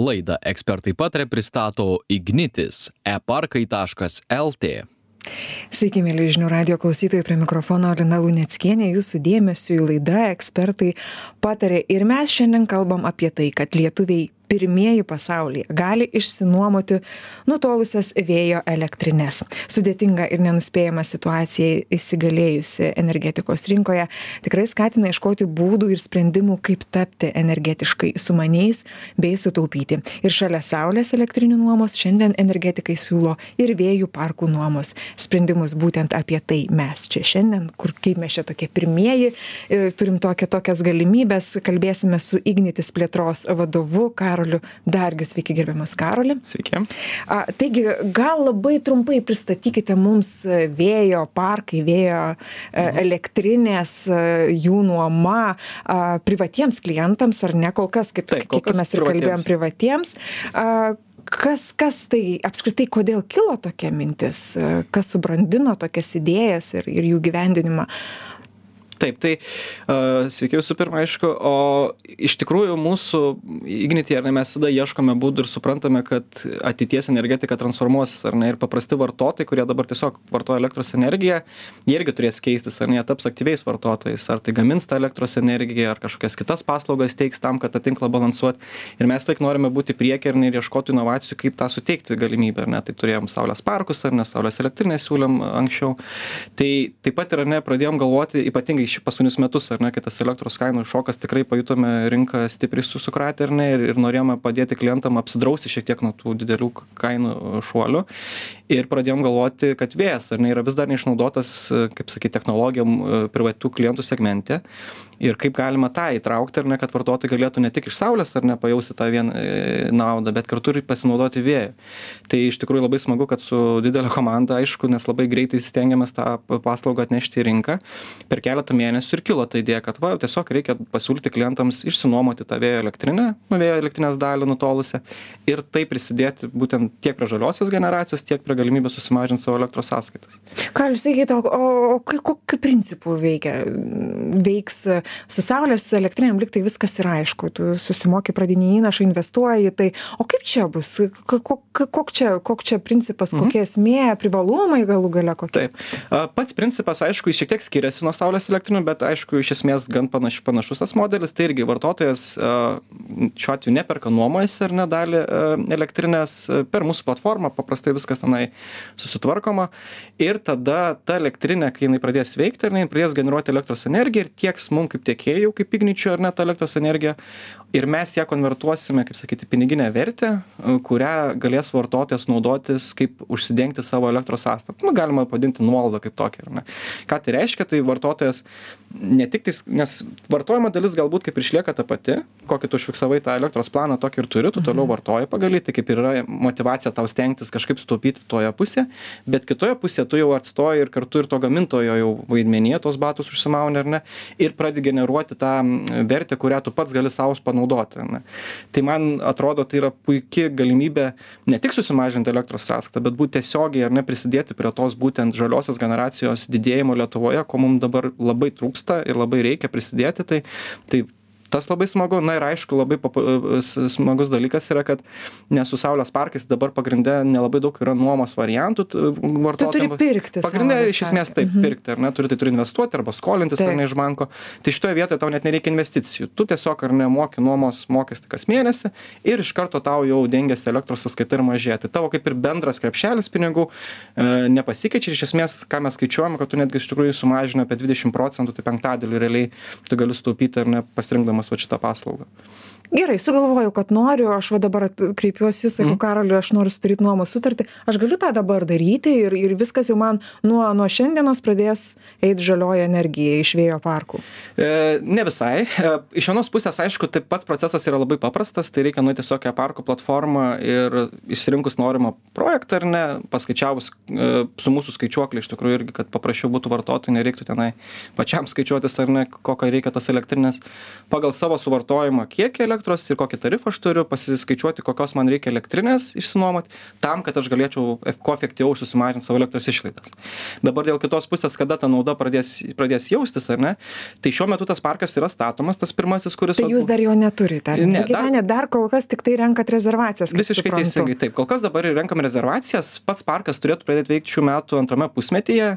Laidą ekspertai patarė pristato Ignitis eparkai.lt. Sveiki, mėly žinių radio klausytojai, prie mikrofono Lina Luneckienė, jūsų dėmesio į laidą ekspertai patarė ir mes šiandien kalbam apie tai, kad lietuviai pirmieji pasaulyje gali išsinuomoti nutolusias vėjo elektrines. Sudėtinga ir nenuspėjama situacija įsigalėjusi energetikos rinkoje tikrai skatina iškoti būdų ir sprendimų, kaip tapti energetiškai sumaniais bei sutaupyti. Ir šalia saulės elektrinių nuomos šiandien energetikai siūlo ir vėjų parkų nuomos sprendimus. Būtent apie tai mes čia šiandien, kur kaip mes čia tokie pirmieji, e, turim tokia, tokias galimybės, kalbėsime su Ignitis plėtros vadovu Karu Karoliu Dargiu. Sveiki, gerbiamas Karoli. Sveiki. A, taigi, gal labai trumpai pristatykite mums vėjo parkai, vėjo mhm. elektrinės, jų nuoma a, privatiems klientams, ar ne kol kas, kaip, Taip, kol kaip mes ir kalbėjom, privatiems. A, kas, kas tai apskritai, kodėl kilo tokia mintis, kas subrandino tokias idėjas ir, ir jų gyvendinimą? Taip, tai uh, sveiki visų pirma, aišku, o iš tikrųjų mūsų ignityje, ar ne, mes tada ieškome būdų ir suprantame, kad ateities energetika transformuosis, ar ne, ir paprasti vartotojai, kurie dabar tiesiog vartoja elektros energiją, jie irgi turės keistis, ar ne, jie taps aktyviais vartotojais, ar tai gamins tą elektros energiją, ar kažkokias kitas paslaugas teiks tam, kad tą tinklą balansuot. Ir mes tik norime būti priekį ir, ir ieškoti inovacijų, kaip tą suteikti galimybę, ar ne, tai turėjom Saulės parkus, ar ne, Saulės elektrinės siūlėm anksčiau. Tai taip pat ar ne, pradėjom galvoti ypatingai ši paskutinius metus ar ne kai tas elektros kainų šokas tikrai pajutome rinką stipriai su sukratė ar ne ir ir norėjome padėti klientam apsidrausti šiek tiek nuo tų didelių kainų šuolių. Ir pradėjom galvoti kad vėjas ar ne yra vis dar neišnaudotas kaip sakyt technologijom privačių klientų segmente ir kaip galima tą įtraukti ar ne kad vartotojai galėtų ne tik iš saulės ar ne pajausti tą vien e, naudą bet kartu ir pasinaudoti vėju tai iš tikrųjų labai smagu kad su didele komanda aišku nes labai greitai stengiamės tą paslaugą atnešti į rinką. Per keletą mėnesių ir kilo ta idėja kad va tiesiog reikia pasiūlyti klientams išsinuomoti tą vėjo elektrinę nu vėjo elektrinės dalį nutolusią ir taip prisidėti būtent tiek prie žaliosios generacijos tiek prie galimybės susimažint savo elektros sąskaitas. Ką jūs sakėte o o kokiu principu veikia veiks su saulės elektrinėm lyg tai viskas yra aišku tu susimoki pradinį įnašą investuoji tai o kaip čia bus ko kok čia koks čia principas Mhm. kokia esmė privalumai galų gale kokie Taip. Pats principas, aišku, jis šiek tiek skiriasi nuo saulės elektrinių, bet aišku, iš esmės gan panaš, panašus tas modelis. Tai irgi vartotojas šiuo atveju neperka nuomojasi ar nedalį elektrinės a, per mūsų platformą, paprastai viskas tenai susitvarkoma. Ir tada ta elektrinė, kai jinai pradės veikti, ne, jinai pradės generuoti elektros energiją ir tieks mums kaip tiekėjų, kaip igničių ar net elektros energiją. Ir mes ją konvertuosime, kaip sakyti, piniginę vertę, kurią galės vartotojas naudotis kaip užsidengti savo elektros sąstatą. Nu, galima padinti nuolaidą kaip tokią. ar ne. Ką tai reiškia, tai vartotojas ne tik tais, nes vartojimo dalis galbūt kaip ir išlieka ta pati, kokį tu užfiksavai tą elektros planą, tokį ir turi, tu toliau vartoji pagal jį, tai kaip ir yra motivacija tau stengtis kažkaip sutaupyti toje pusėje, bet kitoje pusėje tu jau atstoji ir kartu ir to gamintojo jau vaidmenyje tos batus užsimauni ar ne, ir pradedi generuoti tą mm, vertę, kurią tu pats gali savo panaudoti. Ar Ne. Tai man atrodo, tai yra puikia galimybė ne tik susimažinti elektros sąskaitą, bet būti tiesiogiai ar ne prisidėti prie tos būtent žaliosios generacijos didėjimo Lietuvoje, ko mums dabar labai trūksta ir labai reikia prisidėti. Tai, tai tas labai smagu. Na ir aišku labai s smagus dalykas yra kad nes su saulės parkais dabar pagrinde nelabai daug yra nuomos variantų t vartotojam pirkti pagrinde saulės iš esmės taip Mhm. pirkti ar ne? Turi tai turi investuoti arba skolintis ar Taip. ne iš banko. Tai šitoje vietoje tau net nereikia investicijų. Tu tiesiog ar ne moki nuomos mokestį kas mėnesį ir iš karto tau jau dengiasi elektros sąskaita ir mažėja. Tai tavo kaip ir bendras krepšelis pinigų e nepasikeičia. Ir iš esmės ką mes skaičiuojam kad tu netgi iš tikrųjų sumažini apie dvidešim procentų tai penktadaliu realiai tu gali sutaupyti ar ne pasirinkdamas vat šitą paslaugą. Gerai sugalvojau kad noriu aš va dabar kreipiuosi į jus sakau karoli aš noriu sudaryt nuomos sutartį aš galiu tą dabar daryti ir ir viskas jau man nuo nuo šiandienos pradės eit žalioji energija iš vėjo parkų. E, ne visai. E, iš vienos pusės, aišku, tai pats procesas yra labai paprastas, tai reikia nueiti tiesiog į parko platformą ir išsirinkus norimą projektą ar ne, paskaičiavus e, su mūsų skaičiuokliu iš tikrųjų irgi, kad paprasčiau būtų vartotojui, nereiktų tenai pačiam skaičiuotis ar ne, kokio reikia tos elektrinės, pagal savo suvartojimą kiekį elektros ir kokį tarifą aš turiu pasiskaičiuoti kokios man reikia elektrinės išsinuomot tam kad aš galėčiau kuo efektyviau susimažint savo elektros išlaidas dabar dėl kitos pusės kada ta nauda pradės pradės jaustis ar ne tai šiuo metu tas parkas yra statomas tas pirmasis kuris tai jūs dar jo neturite ar Ne, gyvenę dar kol kas tiktai renkat rezervacijas Visiškai suprantu. teisingai, taip. Kol kas dabar renkam rezervacijas. Pats parkas turėtų pradėti veikti šių metų antrame pusmetyje.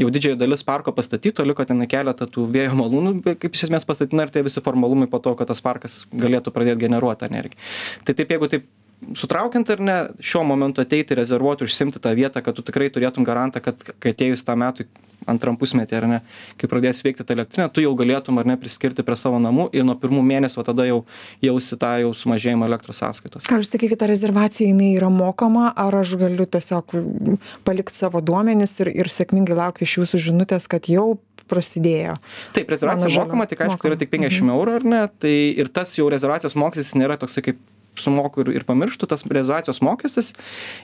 Jau didžioji dalis parko pastatyto, liko ten keletą tų vėjo malūnų, kaip iš esmės pastatyta ir tie visi formalumai po to, kad tas parkas galėtų pradėti generuoti energiją. Tai taip, jeigu taip sutraukiant ar ne, šiuo momentu ateiti, rezervuoti, užsimti tą vietą, kad tu tikrai turėtum garantą, kad kai atėjus tą metą antram pusmetį ar ne, kai pradės veikti ta elektrinė, tu jau galėtum ar ne priskirti prie savo namų ir nuo pirmų mėnesių tada jau jausi tą jau sumažėjimą elektros sąskaitos. Ar jūs sakykite, rezervacija jinai yra mokama, ar aš galiu tiesiog palikti savo duomenis ir, ir sėkmingai laukti iš jūsų žinutės, kad jau prasidėjo. Taip, rezervacija mokama, tik aišku, mokama. yra tik 50 eurų ar ne, tai ir tas jau rezervacijos mokestis nėra toksai kaip sumoku ir, ir pamirštu, tas rezervacijos mokestis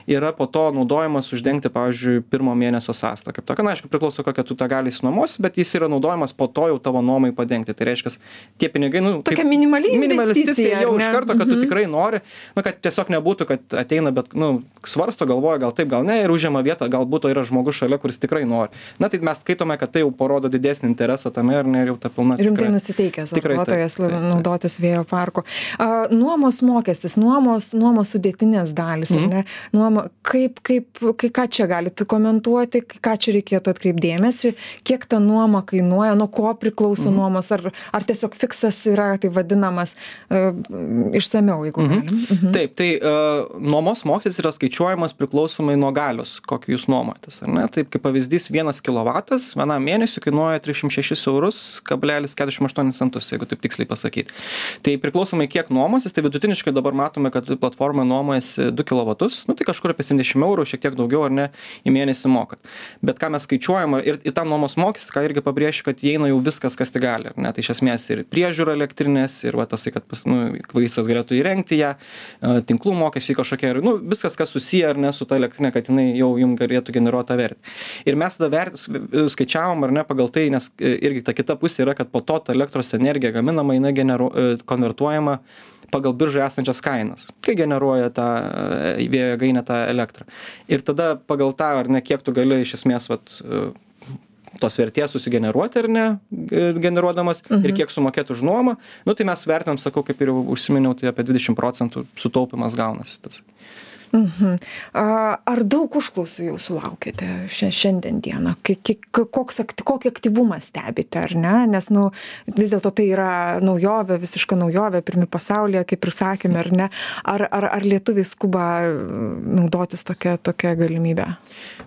yra po to naudojamas uždengti, pavyzdžiui, pirmo mėnesio sąstą. Kaip tokia, na, aišku, priklauso, kokią tu tą gali įsinuomosi, bet jis yra naudojamas po to jau tavo nuomai padengti. Tai reiškia, tie pinigai, nu, Tokia minimali investicija, jau iš karto, kad tu Mhm. tikrai nori, na, kad tiesiog nebūtų, kad ateina, bet, nu, svarsto, galvoja, gal taip, gal ne, ir užima vietą, galbūt to yra žmogus šalia, kuris tikrai nori. Na, tai mes skaitome, kad tai jau parodo didesnį interesą tame ir ne, jau ta pilna. Rimtai nusiteikęs vartotojas naudotis vėjo parku. A, nuomos mokestis, nuomos, nuomos sudėtinės dalis, Mhm. ar ne? Nuoma, kaip, kaip, kai, ką čia galite komentuoti, ką čia reikėtų atkreipdėmėsi, kiek ta nuoma kainuoja, nuo ko priklauso Mhm. nuomos, ar, ar tiesiog fiksas yra, tai vadinamas, uh, išsameu, jeigu Mhm. galim. Mhm. Taip, tai uh, nuomos mokestis yra skaičiuojamas priklausomai nuo galios, kokį jūs nuomojatės. ar ne? Taip, kaip pavyzdys, vienas kilovatas vienam mėnesiui kainuoja 306 eurus, kablelis 48 centus, jeigu taip tiksliai pasakyti. Tai priklausomai kiek nuomosis, tai vidutiniškai dabar matome, kad platforma nuomojasi 2 kW, nu tai kažkur apie 70 eurų, šiek tiek daugiau ar ne, į mėnesį mokat. Bet ką mes skaičiuojam ir į tą nuomos mokestį, ką irgi pabrėšiu, kad įeina jau viskas, kas tik gali. ar Ne? Tai iš esmės ir priežiūra elektrinės, ir va, tas, kad nu, vaistas galėtų įrengti ją, tinklų mokesčiai kažkokie, ir, nu, viskas, kas susiję ar ne su ta elektrinė, kad jinai jau jums galėtų generuoti tą vertę. Ir mes tada vert, skaičiavom ar ne pagal tai, nes e, irgi ta kita pusė yra, kad po to ta elektros energija gaminama, jinai generu, e, konvertuojama pagal biržoje esančias kainas, kai generuoja tą e, vėjo jėgainę tą elektrą. Ir tada pagal tą, ar ne, kiek tu gali iš esmės, vat, e, tos vertės susigeneruoti ar ne, e, generuodamas mhm. ir kiek sumokėti už nuomą, nu tai mes vertinam, sakau, kaip ir jau užsiminiau, tai apie 20 procentų sutaupimas gaunasi. Tas. Mhm. Ar daug užklausų jau sulaukėte šia- šiandien dieną? Koks, kokį aktyvumą stebite, ar ne? Nes, nu, vis dėlto tai yra naujovė, visiška naujovė, pirmi pasaulyje, kaip ir sakėme, ar ne? Ar, ar, ar lietuviai skuba mm, naudotis tokia, tokia galimybė?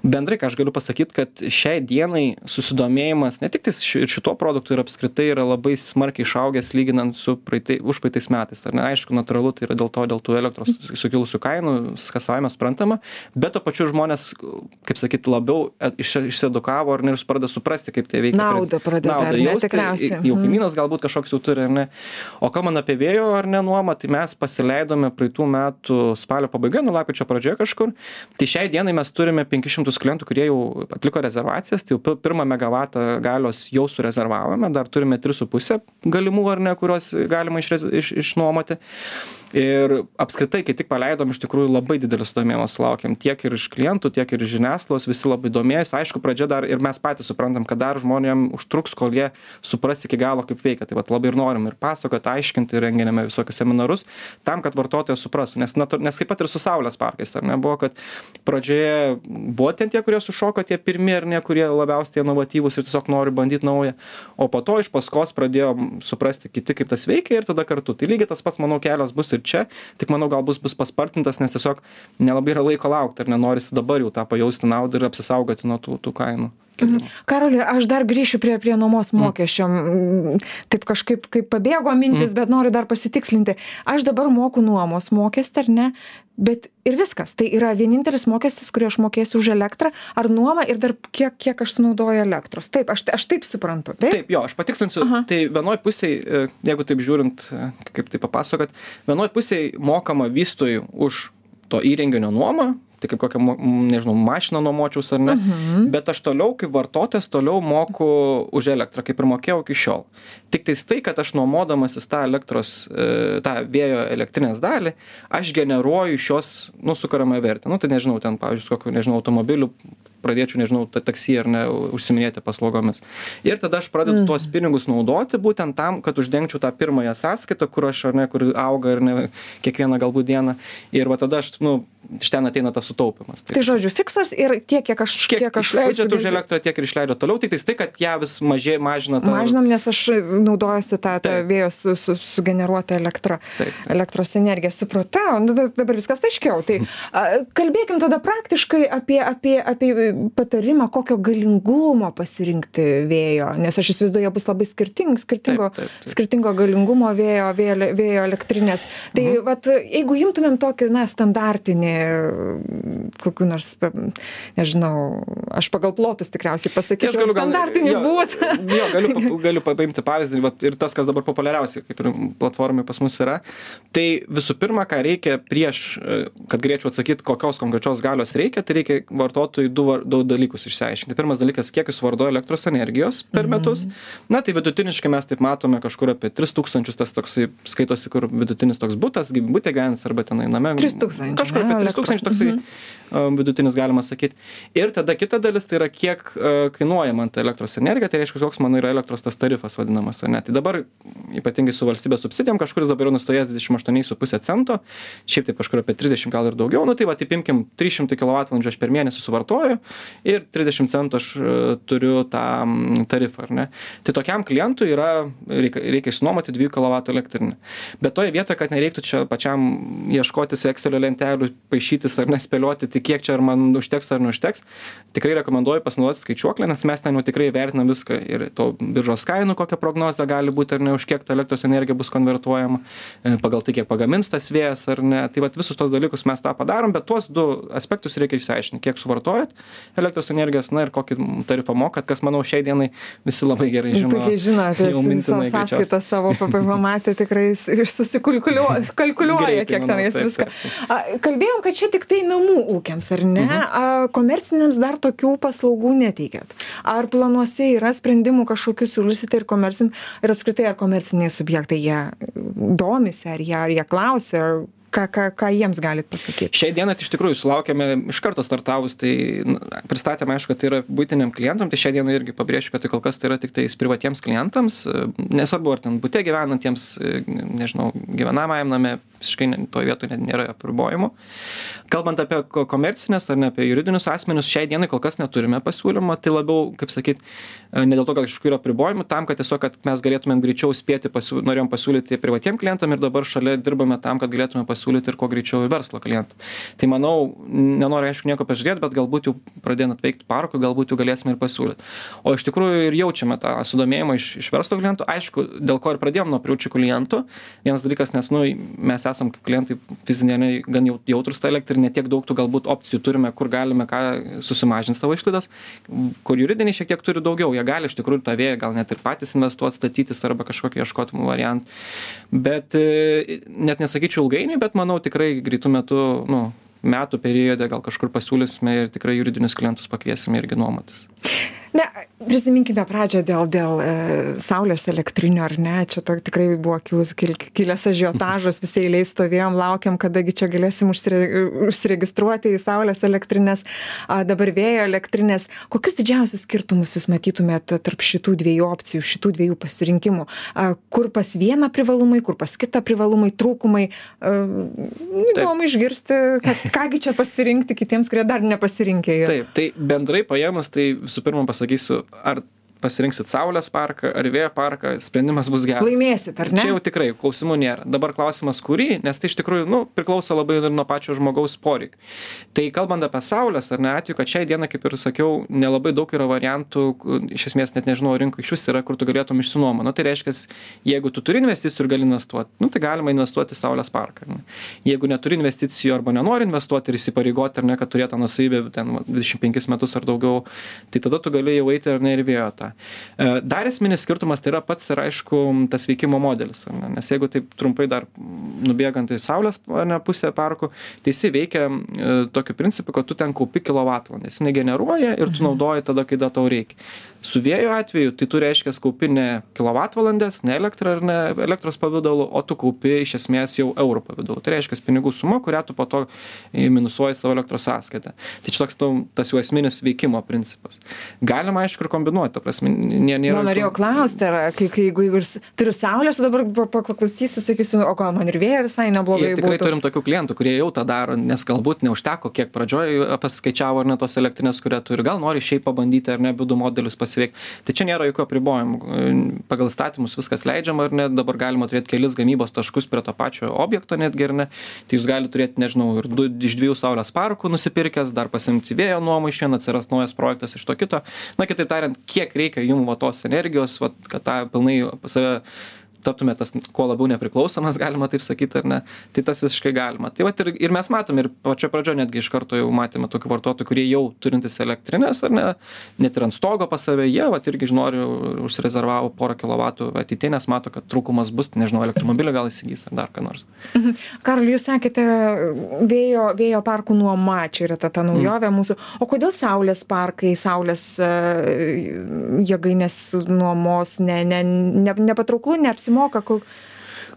Bendrai, ką aš galiu pasakyti, kad šiai dienai susidomėjimas ne tik ir šituo produktu ir apskritai yra labai smarkiai išaugęs lyginant su praeitai, užpraeitais metais. Ar ne? Aišku, natūralu, tai yra dėl to, dėl tų elektros sukilusių kainų, kas savame suprantama, bet to pačiu žmonės, kaip sakyti, labiau e- iš- išsedukavo ar ne ir pradeda suprasti, kaip tai veikia. Naudą pradeda, ne? jausti, Tikriausiai. Jau Mhm. kaimynas galbūt kažkoks jau turi, ar ne. O kalbant apie vėjo ar ne nuomą, tai mes pasileidome praeitų metų spalio pabaigoje, nuo lapkričio pradžioje kažkur. Tai šiai dienai mes turime 500 klientų, kurie jau atliko rezervacijas, tai jau pi- pirmą megavatą galios jau surezervavome, dar turime 3,5 galimų ar ne, kuriuos galima išrez, iš, išnuomoti. Ir apskritai, kai tik paleidom, iš tikrųjų labai didelis sudomėjimas laukiam. Tiek ir iš klientų, tiek ir iš žiniasklaidos, visi labai domėjosi. Aišku, pradžia dar ir mes patys suprantam, kad dar žmonėm užtruks, kol jie supras iki galo, kaip veikia. Tai vat, labai ir norim ir pasakoti, aiškinti, ir renginėme visokius seminarus, tam, kad vartotojas suprastų. Nes, natu- nes kaip pat ir su Saulės parkais, ar ne, buvo, kad pradžioje buvo ten tie, kurie sušoko, tie pirmie ar ne, kurie labiausiai inovatyvūs ir tiesiog nori bandyti naują. O po to iš paskos pradėjo suprasti kiti, kaip tas veikia ir tada kartu. Tai lygiai tas pats, manau, kelias bus ir čia, tik manau, gal bus, bus paspartintas, nes tiesiog nelabai yra laiko laukti ir nenorisi dabar jau tą pajausti naudą ir apsisaugoti nuo tų, tų kainų. Karoli, aš dar grįšiu prie, prie nuomos mokesčio. Mm, Taip kažkaip kaip pabėgo mintis, bet noriu dar pasitikslinti. Aš dabar moku nuomos mokestį, ar ne? Bet ir viskas. Tai yra vienintelis mokestis, kurį aš mokėsiu už elektrą, ar nuomą ir dar kiek, kiek aš sunaudoju elektros. Taip, aš, aš taip suprantu. Taip? Taip, jo, aš patikslinsiu. Aha. Tai vienoj pusėje, jeigu taip žiūrint, e, kaip tai papasakot, vienoj pusėje mokama vystoj už to įrenginio nuomą, tai kaip kokią, nežinau, mašiną nuomočiaus ar ne, mhm. bet aš toliau kaip vartotojas toliau moku už elektrą, kaip ir mokėjau iki šiol. Tik tais tai, kad aš nuomodamasis tą elektros, e, tą vėjo elektrinės dalį, aš generuoju iš jos, nu, sukuriamą vertę. Nu, tai nežinau, ten, pavyzdžiui, kokiu, nežinau, automobiliu pradėčiau, nežinau, taksi ar ne, užsiminėti paslaugomis. Ir tada aš pradedu mm. tuos pinigus naudoti būtent tam, kad uždengčiau tą pirmąją sąskaitą, kur aš ar ne, kur auga ar ne, kiekvieną galbūt dieną. Ir va tada aš, nu, iš ten ateina tas sutaupimas. Tai, tai žodžiu, fiksas ir tiek, kiek aš, kiek, kiek aš išleidžiu už elektrą, tiek ir išleidžiu toliau, tik tai, kad ją vis mažai mažina. Ta... Mažinam, nes aš naudojuosi tą, tą vėjo su, su, sugeneruotą elektrą, taip, taip. elektros energiją. Supratau, nu, dabar viskas aiškiau. Tai kalbėkim tada praktiškai apie, apie, apie patarimą, kokio galingumo pasirinkti vėjo, nes aš įsivaizduoju, bus labai skirting, skirtingo, skirtingo galingumo vėjo, vėjo, vėjo elektrinės. Tai mhm. vat, jeigu imtumėm tokį, na, standartinį, kokiu nors, nežinau, aš pagal plotus tikriausiai pasakysiu, standartinį būtų. Jo, galiu, galiu paimti pavyzdį vat, ir tas, kas dabar populiariausiai, kaip ir platformai pas mus yra. Tai visų pirma, ką reikia prieš, kad galėčiau atsakyti, kokios konkrečios galios reikia, tai reikia vartotojui du, du dalykus išsiaiškinti. Pirmas dalykas, kiek jis vartoja elektros energijos per mhm. metus. Na, tai vidutiniškai mes taip matome kažkur apie 3000, tas toksai skaitosi, kur vidutinis toks būtas, būtė gyvens arba tenai name. 3000. Kažkur apie 3000 toksai mhm. vidutinis galima sakyti. Ir tada kita dalis tai yra, kiek kainuoja man ta elektros energija, tai reiškia, koks mano yra elektros tas tarifas vadinamas. Ne? Tai dabar, ypatingai su valstybės subsidijom, kažkuris dabar yra nustojęs 28,5 cento, šiaip tai kažkur apie 30 gal ir daugiau, nu tai va, taip imkim 300 kWh aš per mėnesį suvartoju ir 30 centų aš e, turiu tą tarifą, ar ne? Tai tokiam klientui yra, reikia, reikia išnuomoti 2 kW elektrinę. Bet toje vietoje, kad nereiktų čia pačiam ieškotis Excel lentelių, paaišytis ar nespėlioti, tai kiek čia ar man užteks ar neužteks, tikrai rekomenduoju pasinaudoti skaičiuoklę, nes mes ten jau tikrai vertinam viską ir to biržos kainų, kokia prognozė gali būti ar ne, už kiek ta elektros energija bus konvertuojama, e, pagal tai, kiek pagamins tas vėjas ar ne. Tai vat, visus tos dalykus mes tą padarom, bet tuos du aspektus reikia išsiaiškinti, kiek suvartojat elektros energijos, na ir kokį tarifą mokat, kas manau šiai dienai visi labai gerai žino. Puikiai žinote, savo sąskaitą savo pamatė tikrai išsusikalkuliuoja, kiek manau, tenais viską. Kalbėjom, kad čia tik tai namų ūkiams, ar ne? Mhm. A, komerciniams dar tokių paslaugų neteikėt. Ar planuose yra sprendimų kažkokių siūlysite ir komercin, ir apskritai ar komerciniai subjektai jie domisi, ar jie, ar jie klausia, ką, ką, ką jiems galit pasakyti? Šiai dieną tai iš tikrųjų sulaukėme iš karto startavus, tai pristatėme, aišku, kad tai yra būtiniam klientam, tai šiai dieną irgi pabrėšiu, kad tai kol kas tai yra tik tais privatiems klientams, nesvarbu, ar ten būte gyvenantiems, nežinau, gyvenamajam name, visiškai toje vietoje nėra apribojimų. Kalbant apie komercinės ar ne apie juridinius asmenius, šiai dienai kol kas neturime pasiūlymą, tai labiau, kaip sakyt, ne dėl to, kad kažkokių yra apribojimų, tam, kad tiesiog, kad mes galėtumėm greičiau spėti, pasiū, norėjom pasiūlyti privatiem klientam ir dabar šalia dirbame tam, kad galėtume pasiūlyti pasiūlyti ir kuo greičiau ir verslo klientam. Tai manau, nenoriu aišku nieko pažiūrėti, bet galbūt jau pradėjant veikti parkui, galbūt jau galėsime ir pasiūlyti. O iš tikrųjų ir jaučiame tą sudomėjimą iš, iš verslo klientų. Aišku, dėl ko ir pradėjom nuo priučių klientų. Vienas dalykas, nes nu, mes esame kaip klientai fiziniai gan jautrus tą elektrą ir netiek daug tų galbūt opcijų turime, kur galime ką susimažinti savo išlaidas, kur juridiniai šiek tiek turi daugiau. Jie gali iš tikrųjų tą vėją gal net ir patys investuoti, statytis arba kažkokį ieškoti variantą. Bet e, net nesakyčiau ilgainiui, bet bet manau tikrai greitu metu nu metų periode gal kažkur pasiūlysime ir tikrai juridinius klientus pakviesime irgi nuomotis na prisiminkime pradžią dėl dėl e, saulės elektrinių ar ne? Čia to tikrai buvo kilus kil kilęs ažiotažas visi eilėj stovėjom laukėm kada gi čia galėsim užsire užsiregistruoti į saulės elektrines a dabar vėjo elektrines kokius didžiausius skirtumus jūs matytumėt tarp šitų dviejų opcijų šitų dviejų pasirinkimų? A kur pas vieną privalumai kur pas kitą privalumai trūkumai? A įdomu išgirsti kad ką gi čia pasirinkti kitiems kurie dar nepasirinkę yra taip tai bendrai paėmus tai visų pirma pasakysiu ar pasirinksit saulės parką ar vėjo parką, sprendimas bus geras. Laimėsit, ar ne? Čia jau tikrai klausimų nėra. Dabar klausimas, kurį, nes tai iš tikrųjų nu, priklauso labai ir nuo pačio žmogaus poreikių. Tai kalbant apie saulės ar ne atveju, kad šiai dieną, kaip ir sakiau, nelabai daug yra variantų, iš esmės net nežinau, rinkų iš vis yra, kur tu galėtum išsinuomoti. Nu, tai reiškia, jeigu tu turi investicijų ir gali investuoti, nu, tai galima investuoti į saulės parką. Ne? Jeigu neturi investicijų arba nenori investuoti ir įsipareigoti, ar ne, kad turėtų nusavybę ten 25 metus ar daugiau, tai tada tu gali jau eiti ar ne ir vėjo tą E, dar esminis skirtumas tai yra pats ir aišku tas veikimo modelis, ne? nes jeigu taip trumpai dar nubėgant į Saulės ne, pusę parkų, tai jis veikia e, tokiu principu, kad tu ten kaupi kilovatvalandę, jis negeneruoja ir tu mhm. naudoji tada, kai tau reikia. Su vėjo atveju, tai tu reiškia kaupi ne kilovatvalandės, ne elektrą ar ne elektros pavydalu, o tu kaupi iš esmės jau eurų pavydalu. Tai reiškia pinigų suma, kurią tu po to minusuoji savo elektros sąskaitą. Tai čia toks tu, tas jų esminis veikimo principas. Galima, aišku, ir kombinuoti, ta prasme, nė, nėra. Na, norėjau klausti, ar kai, kai, jeigu, jeigu turiu saulės, dabar paklausysiu, sakysiu, o gal man ir vėjo visai neblogai. Ir tikrai būtų. turim tokių klientų, kurie jau tą daro, nes galbūt neužteko, kiek pradžioje pasiskaičiavo ar ne tos elektrinės, kurie turi, gal nori šiaip pabandyti ar ne biudų modelius pasiveikti. Tai čia nėra jokių apribojimų. Pagal statymus viskas leidžiama ar ne, dabar galima turėti kelis gamybos taškus prie to pačio objekto netgi ar ne. Tai jūs galite turėti, nežinau, ir du iš dviejų saulės parkų nusipirkęs, dar pasimti vėjo nuomą iš vieno, atsiras naujas projektas iš to kito. Na, kitaip tariant, kiek reikia jums va tos energijos, va, kad tą pilnai save taptume tas kuo labiau nepriklausomas, galima taip sakyti, ar ne, tai tas visiškai galima. Tai va ir, ir mes matom, ir pačio pradžio netgi iš karto jau matėme tokių vartotojų, kurie jau turintys elektrinės, ar ne, net ir ant stogo pas save, jie, va irgi nori, užsirezervavo porą kilovatų ateitie, nes mato, kad trūkumas bus, nežinau, elektromobilio gal įsigys ar dar ką nors. Mhm. Karol, jūs sakėte, vėjo, vėjo parkų nuoma, čia yra ta, ta naujovė mm. mūsų, o kodėl saulės parkai, saulės uh, jėgainės nuomos ne, ne, ne, nepatrauklu, neapsimokama? Neapsimoka, kol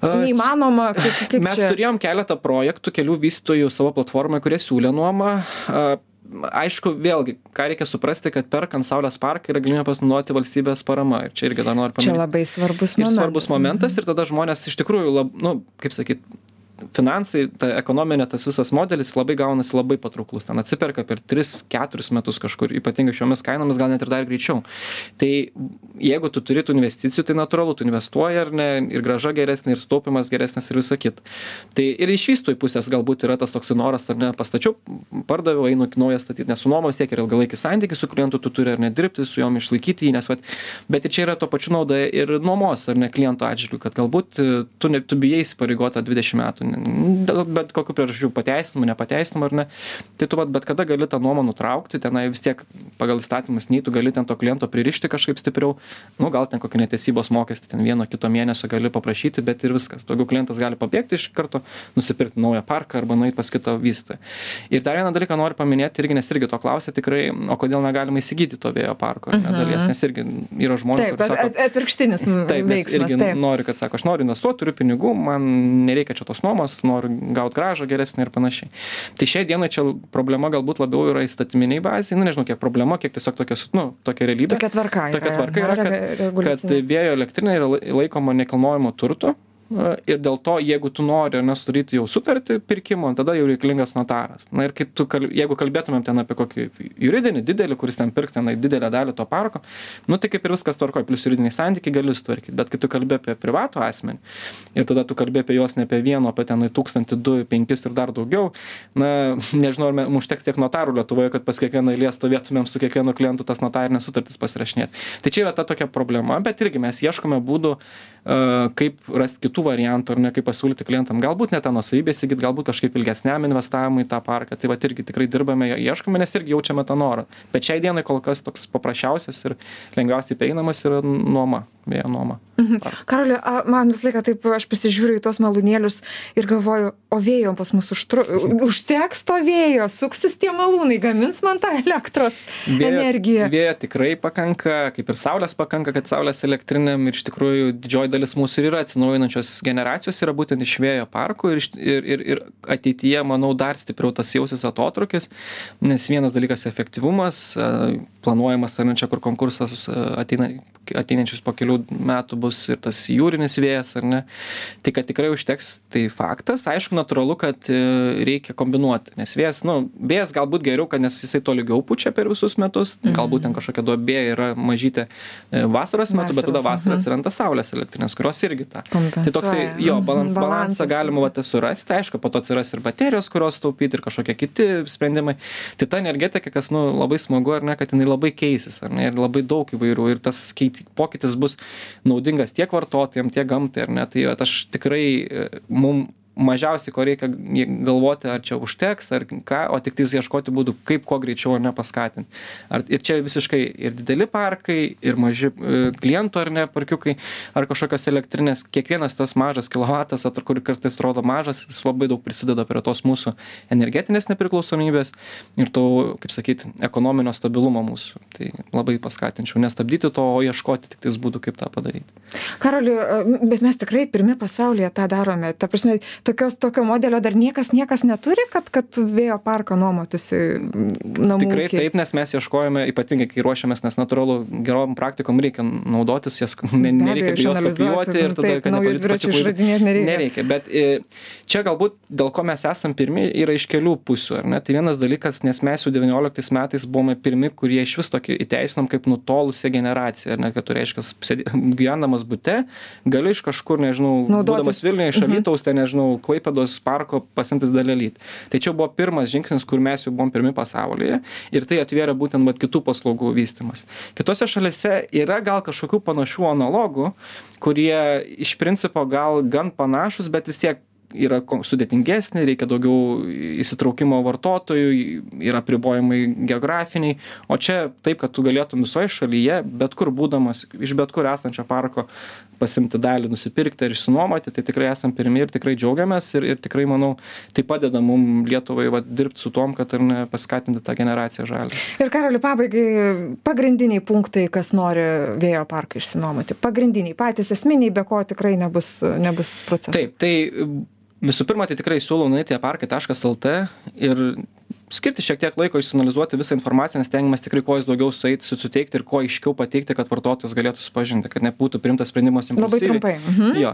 neįmanoma. Kaip, kaip Mes čia? turėjom keletą projektų, kelių vystytojų savo platformoje, kurie siūlė nuomą. Aišku, vėlgi, ką reikia suprasti, kad perkant Saulės parką yra galimybė pasinaudoti valstybės parama. Ir čia irgi dar noriu paminėti. Čia labai svarbus momentas. Ir svarbus momentas ir tada žmonės iš tikrųjų, lab, nu, kaip sakyt, finansai ta ekonominė tas visas modelis labai gaunasi labai patrauklus. Ten atsiperka per tris keturis metus kažkur ypatingai šiomis kainomis gal net ir dar greičiau. Tai jeigu tu turi tų investicijų tai natūralu tu investuoji ar ne ir grąža geresnė ir sutaupymas geresnis ir visa kita. Tai ir iš vystytojų pusės galbūt yra tas toksai noras ar ne pastačiau pardaviau einu naują statyt nes su nuoma vis tiek yra ilgalaikis santykis su klientu tu turi ar ne dirbti su jom išlaikyti jį nes vat bet ir čia yra tuo pačiu nauda ir nuomos ar ne kliento atžvilgiu kad galbūt tu ne tu bijai įsipareigot tą dvidešim metų dėl bet kokių priežasčių pateisinamų nepateisinamų ar ne tai tu bet kada gali tą nuomą nutraukti tenai vis tiek pagal įstatymus nei tu gali ten to kliento pririšti kažkaip stipriau nu gal ten kokį netesybos mokestį ten vieno kito mėnesio gali paprašyti bet ir viskas daugiau klientas gali pabėgti iš karto nusipirkt naują parką arba nueit pas kitą vystytoją ir dar vieną dalyką noriu paminėti irgi nes irgi to klausia tikrai o kodėl negalima įsigyti to vėjo parko ar ne mhm. dalies nes irgi yra žmonių taip bet sako, atvirkštinis taip nes irgi taip. nori kad sako aš noriu investuot turiu pinigų man nereikia čia tos nuomos noriu gaut grąžą geresnę ir panašiai. Tai šiai dienai čia problema galbūt labiau yra įstatyminiai bazai, nu nežinau, kiek problema, kiek tiesiog tokia, nu, tokia realybė. Tokia tvarka. Tokia tvarka yra, kad, kad vėjo elektrinė yra laikoma nekilnojamo turto ir dėl to jeigu tu nori ar ne sudaryti jau sutartį pirkimo tada jau reikalingas notaras. Na ir tu jeigu kalbėtumėm ten apie kokį juridinį didelį kuris ten pirks tenai didelę dalį to parko nu tai kaip ir viskas tvarkoj plius juridiniai santykiai gali sutvarkyt. Bet kai tu kalbi apie privatų asmenį ir tada tu kalbi apie juos ne apie vieną apie tūkstantį du penkis ir dar daugiau na nežinau ar mum užteks tiek notarų lietuvoje kad pas kiekvieną eilę stovėtumėm su kiekvienu klientu tas notarines sutartis pasirašinėt. Tai čia yra ta tokia problema bet irgi mes ieškome būdų kaip rast kitų variantų ar ne kaip pasiūlyti klientam galbūt ne tą nuosavybę įsigyt galbūt kažkaip ilgesniam investavimui į tą parką. Tai vat irgi tikrai dirbame ieškome nes irgi jaučiame tą norą. Bet šiai dienai kol kas toks paprasčiausias ir lengviausiai prieinamas yra nuoma vėjo nuoma. Mhm. karoli a man visą laiką taip aš pasižiūriu į tuos malūnėlius ir galvoju o vėjo pas mus užtru užteks to vėjo suksis tie malūnai gamins man tą elektros vėjo, energiją. vėjo tikrai pakanka kaip ir saulės pakanka kad saulės elektrinėm ir iš tikrųjų didžioji dalis mūsų ir yra atsinaujinančios generacijos yra būtent iš vėjo parkų ir, ir, ir, ir ateityje, manau, dar stipriau tas jausis atotrukis, nes vienas dalykas efektyvumas, planuojamas, ar ne čia kur konkursas ateina, ateinančius po kelių metų bus ir tas jūrinis vėjas, ar ne. Tai kad tikrai užteks, tai faktas. Aišku, natūralu, kad e, reikia kombinuoti, nes vėjas, nu, vėjas galbūt geriau, kad nes jisai tolygiau pučia per visus metus, mhm. galbūt ten kažkokia duobė yra mažytė e, vasaros metu, vasaros, bet tada vasarą mhm. atsiranda saulės elektrinės, kurios irgi tą. Tai toksai, jo, mhm. balans, balansą galima va, surasti, aišku, po to atsiras ir baterijos, kurios taupyti, ir kažkokie kiti sprendimai. Tai ta energetika, kas, nu, labai smagu, ar ne, kad jinai labai keisis, ar ne, ir labai daug įvairių, ir tas keit, pokytis bus naudingas tiek vartotojam, tiek gamtai, ar ne. Tai at, aš tikrai, e, mum mažiausiai ko reikia galvoti, ar čia užteks, ar ką, o tik tais ieškoti būdų, kaip kuo greičiau ar ne paskatinti. Ar, ir čia visiškai ir dideli parkai, ir maži e, klientų ar ne parkiukai, ar kažkokios elektrinės, kiekvienas tas mažas kilovatas, ar kur kartais rodo mažas, jis labai daug prisideda prie tos mūsų energetinės nepriklausomybės ir to, kaip sakyti, ekonominio stabilumo mūsų. Tai labai paskatinčiau nestabdyti to, o ieškoti tik tais būdų, kaip tą padaryti. Karoliu, bet mes tikrai pirmi pasaulyje tą darome. Ta prasme, tokios, tokio modelio dar niekas, niekas neturi, kad, kad vėjo parką nuomotųsi namų. Tikrai ūkį. taip, nes mes ieškojame, ypatingai kai ruošiamės, nes natūralu, gerom praktikom reikia naudotis, jas ne, nereikia bijoti kopijuoti ir tada, kad naujų dviračių išradinėti nereikia. Nereikia, bet e, čia galbūt dėl ko mes esam pirmi yra iš kelių pusių, ar ne? Tai vienas dalykas, nes mes jau 19 metais buvome pirmi, kurie iš vis tokį įteisinom kaip nutolusią generaciją, ar ne, kad tu reiškia, gyvenamas būte, gali iš kažkur, nežinau, Naudotis. būdamas Vilniuje, iš mhm. Alytaus, ten, nežinau, Klaipėdos parko pasimtis dalelyt. Tai čia buvo pirmas žingsnis, kur mes jau buvom pirmi pasaulyje ir tai atvėrė būtent vat, kitų paslaugų vystimas. Kitose šalise yra gal kažkokių panašių analogų, kurie iš principo gal gan panašus, bet vis tiek yra sudėtingesnė, reikia daugiau įsitraukimo vartotojų, yra pribojimai geografiniai, o čia taip, kad tu galėtum visoje šalyje, bet kur būdamas, iš bet kur esančio parko pasimti dalį, nusipirkti ir išsinuomoti, tai tikrai esam pirmi ir tikrai džiaugiamės ir, ir tikrai, manau, tai padeda mums Lietuvai va, dirbti su tom, kad ir ne, paskatinti tą generaciją žalį. Ir karaliu pabaigai, pagrindiniai punktai, kas nori vėjo parką išsinuomoti, pagrindiniai, patys esminiai, be ko tikrai nebus, nebus procesas. Taip, tai visų pirma tai tikrai siūlau nueiti į parkai taškas lt ir skirti šiek tiek laiko išsianalizuoti visą informaciją nes stengiamės tikrai kuo daugiau sueit suteikti ir kuo aiškiau pateikti kad vartotojas galėtų supažinti kad nebūtų priimtas sprendimas impulsyviai. labai trumpai. Mhm. jo.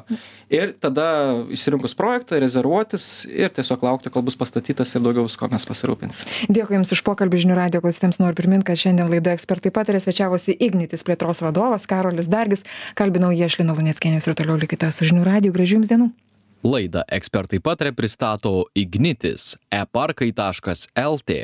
Ir tada išsirinkus projektą rezervuotis ir tiesiog laukti kol bus pastatytas ir daugiau visko mes pasirūpinsim. Dėkui jums už pokalbį žinių radijo klausytojams noriu primint kad šiandien laidoje ekspertai pataria svečiavosi ignitis plėtros vadovas karolis dargis. Kalbinau jį aš lina luneckienė jūs ir toliau likite su žinių radiju. Gražių jums dienų Laidą ekspertai patarė pristato Ignitis e-parkai.lt.